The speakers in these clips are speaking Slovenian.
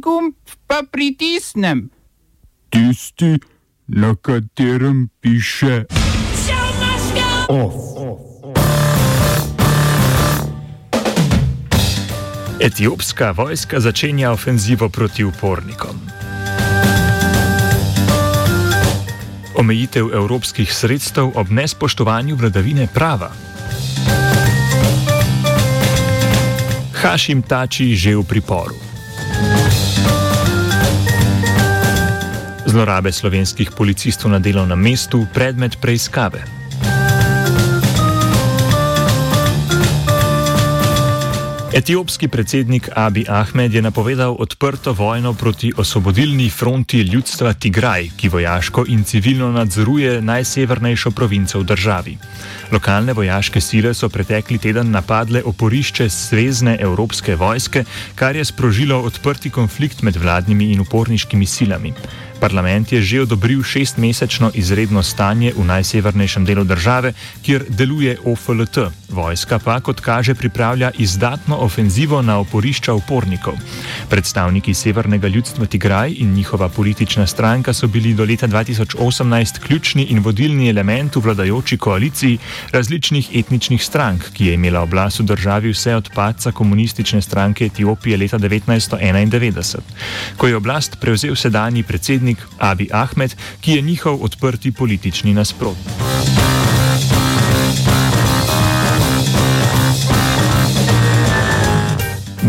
gumb pa pritisnem? Tisti, na katerem piše OF. Etiopska vojska začenja ofenzivo proti upornikom. Omejitev evropskih sredstev ob nespoštovanju vladavine prava. Hašim Tači že v priporu. Zlorabe slovenskih policistov na delovnem mestu predmet preiskave. Etiopski predsednik Abi Ahmed je napovedal odprto vojno proti osvobodilni fronti ljudstva Tigraj, ki vojaško in civilno nadzoruje najsevernejšo provinco v državi. Lokalne vojaške sile so pretekli teden napadle oporišče Zvezdne evropske vojske, kar je sprožilo odprti konflikt med vladnimi in uporniškimi silami. Parlament je že odobril šestmesečno izredno stanje v najsevernejšem delu države, kjer deluje OFLT. Vojska pa, kot kaže, pripravlja izdatno ofenzivo na oporišča upornikov. Predstavniki severnega ljudstva Tigraj in njihova politična stranka so bili do leta 2018 ključni in vodilni element v vladajoči koaliciji različnih etničnih strank, ki je imela oblast v državi vse od padca komunistične stranke Etiopije leta 1991. Ko je oblast prevzel sedanji predsednik, Abi Ahmed, ki je njihov odprti politični nasprotnik.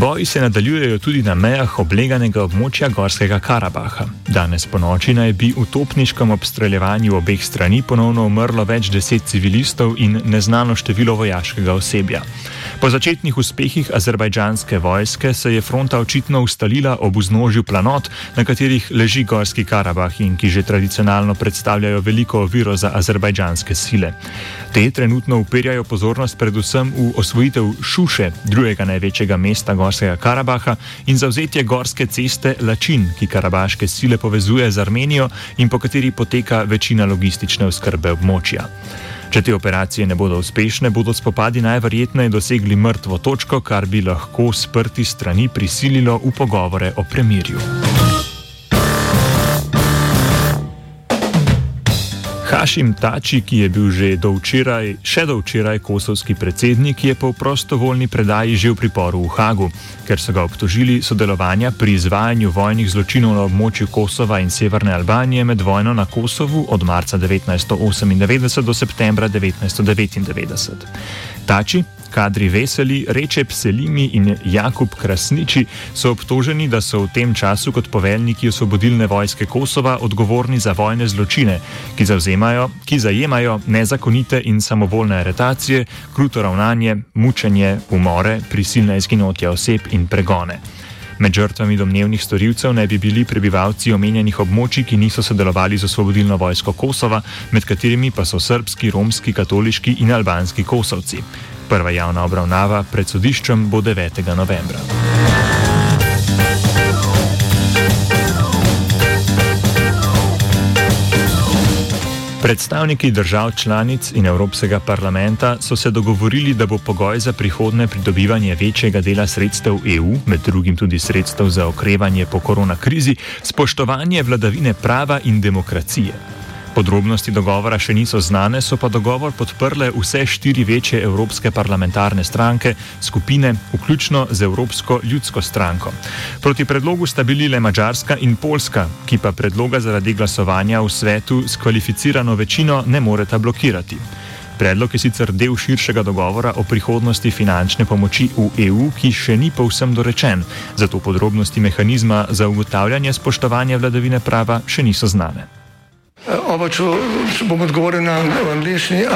Boji se nadaljujejo tudi na mejah obleganega območja Gorskega Karabaha. Danes po noči naj bi v topniškem obstreljevanju obeh strani ponovno umrlo več deset civilistov in neznano število vojaškega osebja. Po začetnih uspehih azerbajdžanske vojske se je fronta očitno ustalila ob vznožju planot, na katerih leži Gorski Karabah in ki že tradicionalno predstavljajo veliko oviro za azerbajdžanske sile. Te trenutno uperjajo pozornost predvsem v osvojitev Šuše, drugega največjega mesta Gorskega Karabaha, in zauzetje gorske ceste Lačin, ki karabaške sile povezuje z Armenijo in po kateri poteka večina logistične oskrbe območja. Če te operacije ne bodo uspešne, bodo spopadi najverjetneje dosegli mrtvo točko, kar bi lahko sprti strani prisililo v pogovore o premirju. Hašim Tači, ki je bil že do včeraj, še do včeraj kosovski predsednik, je po prostovoljni predaji že v priporu v Hagu, ker so ga obtožili sodelovanja pri izvajanju vojnih zločinov na območju Kosova in Severne Albanije med vojno na Kosovu od marca 1998 do septembra 1999. Tači, Kadri Veseli, Rečep Selimi in Jakub Krasniči so obtoženi, da so v tem času kot poveljniki osvobodilne vojske Kosova odgovorni za vojne zločine, ki, ki zajemajo nezakonite in samovoljne aretacije, kruto ravnanje, mučenje, umore, prisilne izginotja oseb in pregone. Med žrtvami domnevnih storilcev naj bi bili prebivalci omenjenih območij, ki niso sodelovali z osvobodilno vojsko Kosova, med katerimi pa so srpski, romski, katoliški in albanski kosovci. Prva javna obravnava pred sodiščem bo 9. novembra. Predstavniki držav članic in Evropskega parlamenta so se dogovorili, da bo pogoj za prihodne pridobivanje večjega dela sredstev EU, med drugim tudi sredstev za okrevanje po koronakrizi, spoštovanje vladavine prava in demokracije. Podrobnosti dogovora še niso znane, so pa dogovor podprle vse štiri večje evropske parlamentarne stranke, skupine, vključno z Evropsko ljudsko stranko. Proti predlogu sta bili le Mačarska in Poljska, ki pa predloga zaradi glasovanja v svetu s kvalificirano večino ne moreta blokirati. Predlog je sicer del širšega dogovora o prihodnosti finančne pomoči v EU, ki še ni povsem dorečen, zato podrobnosti mehanizma za ugotavljanje spoštovanja vladavine prava še niso znane. Oba, če, bom odgovoril na angliški.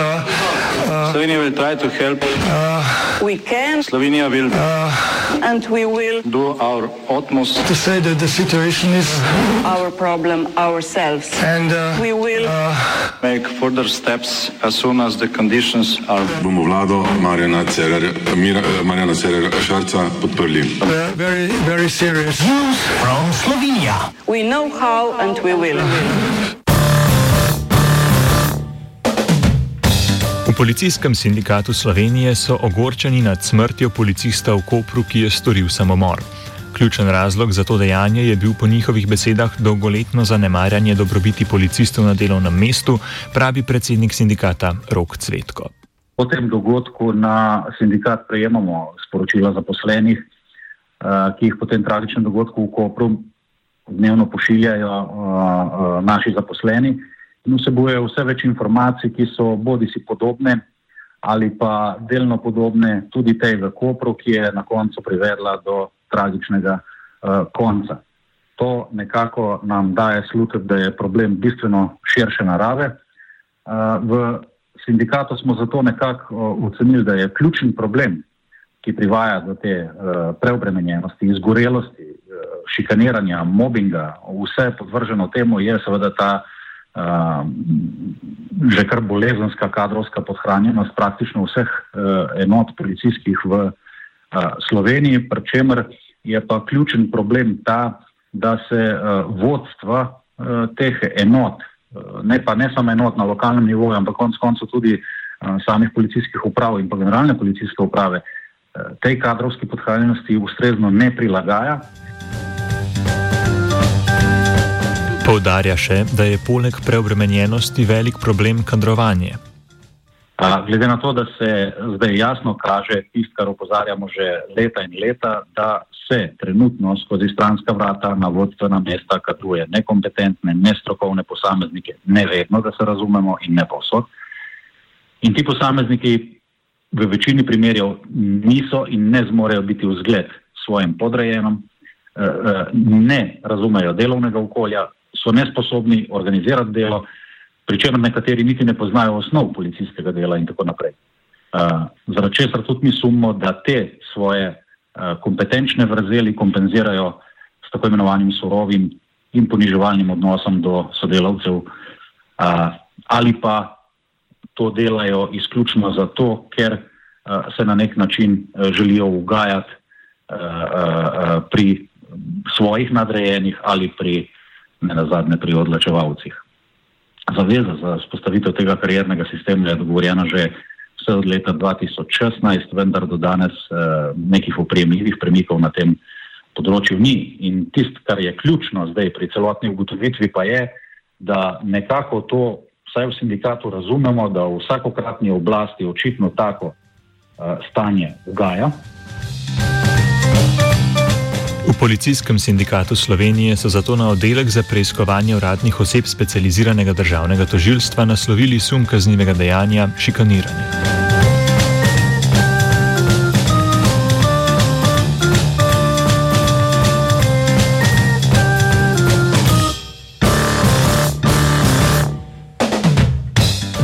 Slovenija bo poskušala pomagati. Slovenija bo naredila svoj utmost, da bo rekla, da je situacija naš problem, sami. In bomo naredili nadaljnje korake, as soon as the conditions are. Bomo vlado Marjana Cererera Šarca podprli. Very, very serious. News from Slovenia. We know how and we will. Policijskem sindikatu Slovenije so ogorčeni nad smrtjo policista v Kopru, ki je storil samomor. Ključen razlog za to dejanje je bil po njihovih besedah dolgoletno zanemarjanje dobrobiti policistov na delovnem mestu, pravi predsednik sindikata Rok Cvetko. Po tem dogodku na sindikat prejemamo sporočila zaposlenih, eh, ki jih po tem tragičnem dogodku v Kopru dnevno pošiljajo eh, eh, naši zaposleni in vsebujejo vse več informacij, ki so bodi si podobne ali pa delno podobne tudi tej v Kopru, ki je na koncu privedla do tragičnega uh, konca. To nekako nam daje slutiti, da je problem bistveno širše narave. Uh, v sindikatu smo zato nekako uh, ocenili, da je ključni problem, ki privaja do te uh, preobremenjenosti, izgorelosti, uh, šikaniranja, mobbinga, vse podvrženo temu, je seveda ta uh, že kar bolezenska kadrovska podhranjenost praktično vseh uh, enot policijskih v uh, Sloveniji, pri čemer je pa ključen problem ta, da se uh, vodstva teh enot, ne pa ne samo enot na lokalnem nivoju, ampak konec koncev tudi samih policijskih uprav in pa generalne policijske uprave, tej kadrovski podhranjenosti ustrezno ne prilagaja. Poudarja še, da je poleg preobremenjenosti velik problem kadrovanje. Glede na to, da se zdaj jasno kaže tisto, kar opozarjamo že leta in leta, da se trenutno skozi stranska vrata na vodstvena mesta kadruje nekompetentne, nestrokovne posameznike, ne vedno, da se razumemo in ne povsod. In ti posamezniki v večini primerjev niso in ne zmorejo biti v zgled svojim podrejenom, eh, eh, ne razumejo delovnega okolja, so nesposobni organizirati delo, pri čemer nekateri niti ne poznajo osnov policijskega dela in tako naprej. Uh, zaradi česar tudi mi sumimo, da te svoje uh, kompetenčne vrzeli kompenzirajo s tako imenovanim surovim in poniževalnim odnosom do sodelavcev uh, ali pa to delajo izključno zato, ker uh, se na nek način uh, želijo ugajati uh, uh, pri svojih nadrejenih ali pri ne na zadnje pri odločevalcih. Zaveza za spostavitev tega kariernega sistema je dogovorjena že vse od leta 2016, vendar do danes eh, nekih opremljivih premikov na tem področju ni. In tisto, kar je ključno zdaj pri celotni ugotovitvi, pa je, da nekako to, vsaj v sindikatu, razumemo, da v vsakokratni oblasti očitno tako eh, stanje ugaja. V Policijskem sindikatu Slovenije so zato na oddelek za preiskovanje uradnih oseb specializiranega državnega tožilstva naslovili sum kaznivega dejanja šikaniranja.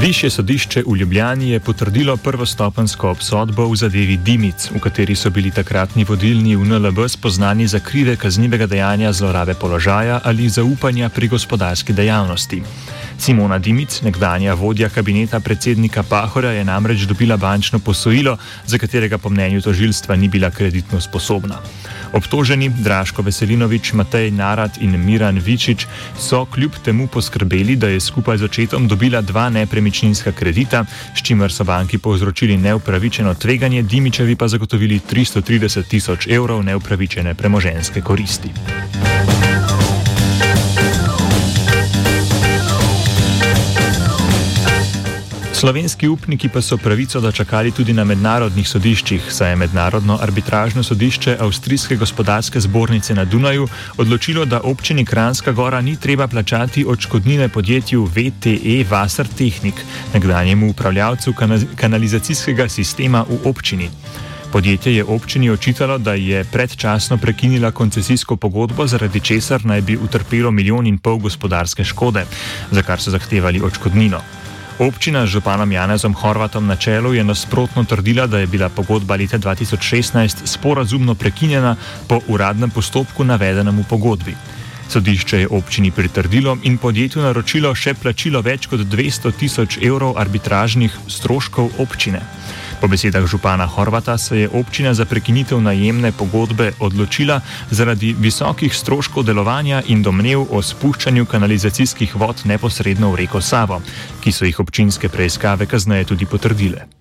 Višje sodišče v Ljubljani je potrdilo prvostopensko obsodbo v zadevi Dimic, v kateri so bili takratni vodilni v NLB spoznani za krive kaznivega dejanja zlorabe položaja ali zaupanja pri gospodarski dejavnosti. Simona Dimic, nekdanja vodja kabineta predsednika Pahora, je namreč dobila bančno posojilo, za katerega po mnenju tožilstva ni bila kreditno sposobna. Obtoženi Draško Veselinovič, Matej Narad in Miran Vičič so kljub temu poskrbeli, da je skupaj z očetom dobila dva nepremičninska kredita, s čimer so banki povzročili neupravičeno tveganje, Dimičevi pa zagotovili 330 tisoč evrov neupravičene premoženske koristi. Slovenski upniki pa so pravico dočakali tudi na mednarodnih sodiščih, saj je Mednarodno arbitražno sodišče Avstrijske gospodarske zbornice na Dunaju odločilo, da občini Kranska gora ni treba plačati odškodnine podjetju VTE Vasar Technik, nekdanjemu upravljavcu kanalizacijskega sistema v občini. Podjetje je občini očitalo, da je predčasno prekinila koncesijsko pogodbo, zaradi česar naj bi utrpelo milijon in pol gospodarske škode, za kar so zahtevali odškodnino. Občina z županom Janezom Horvatom na čelu je nasprotno trdila, da je bila pogodba leta 2016 sporazumno prekinjena po uradnem postopku navedenem v pogodbi. Sodišče je občini pritrdilo in podjetju naročilo še plačilo več kot 200 tisoč evrov arbitražnih stroškov občine. Po besedah župana Horvata se je občina za prekinitev najemne pogodbe odločila zaradi visokih stroškov delovanja in domnev o spuščanju kanalizacijskih vod neposredno v reko Savo, ki so jih občinske preiskave kasneje tudi potrdile.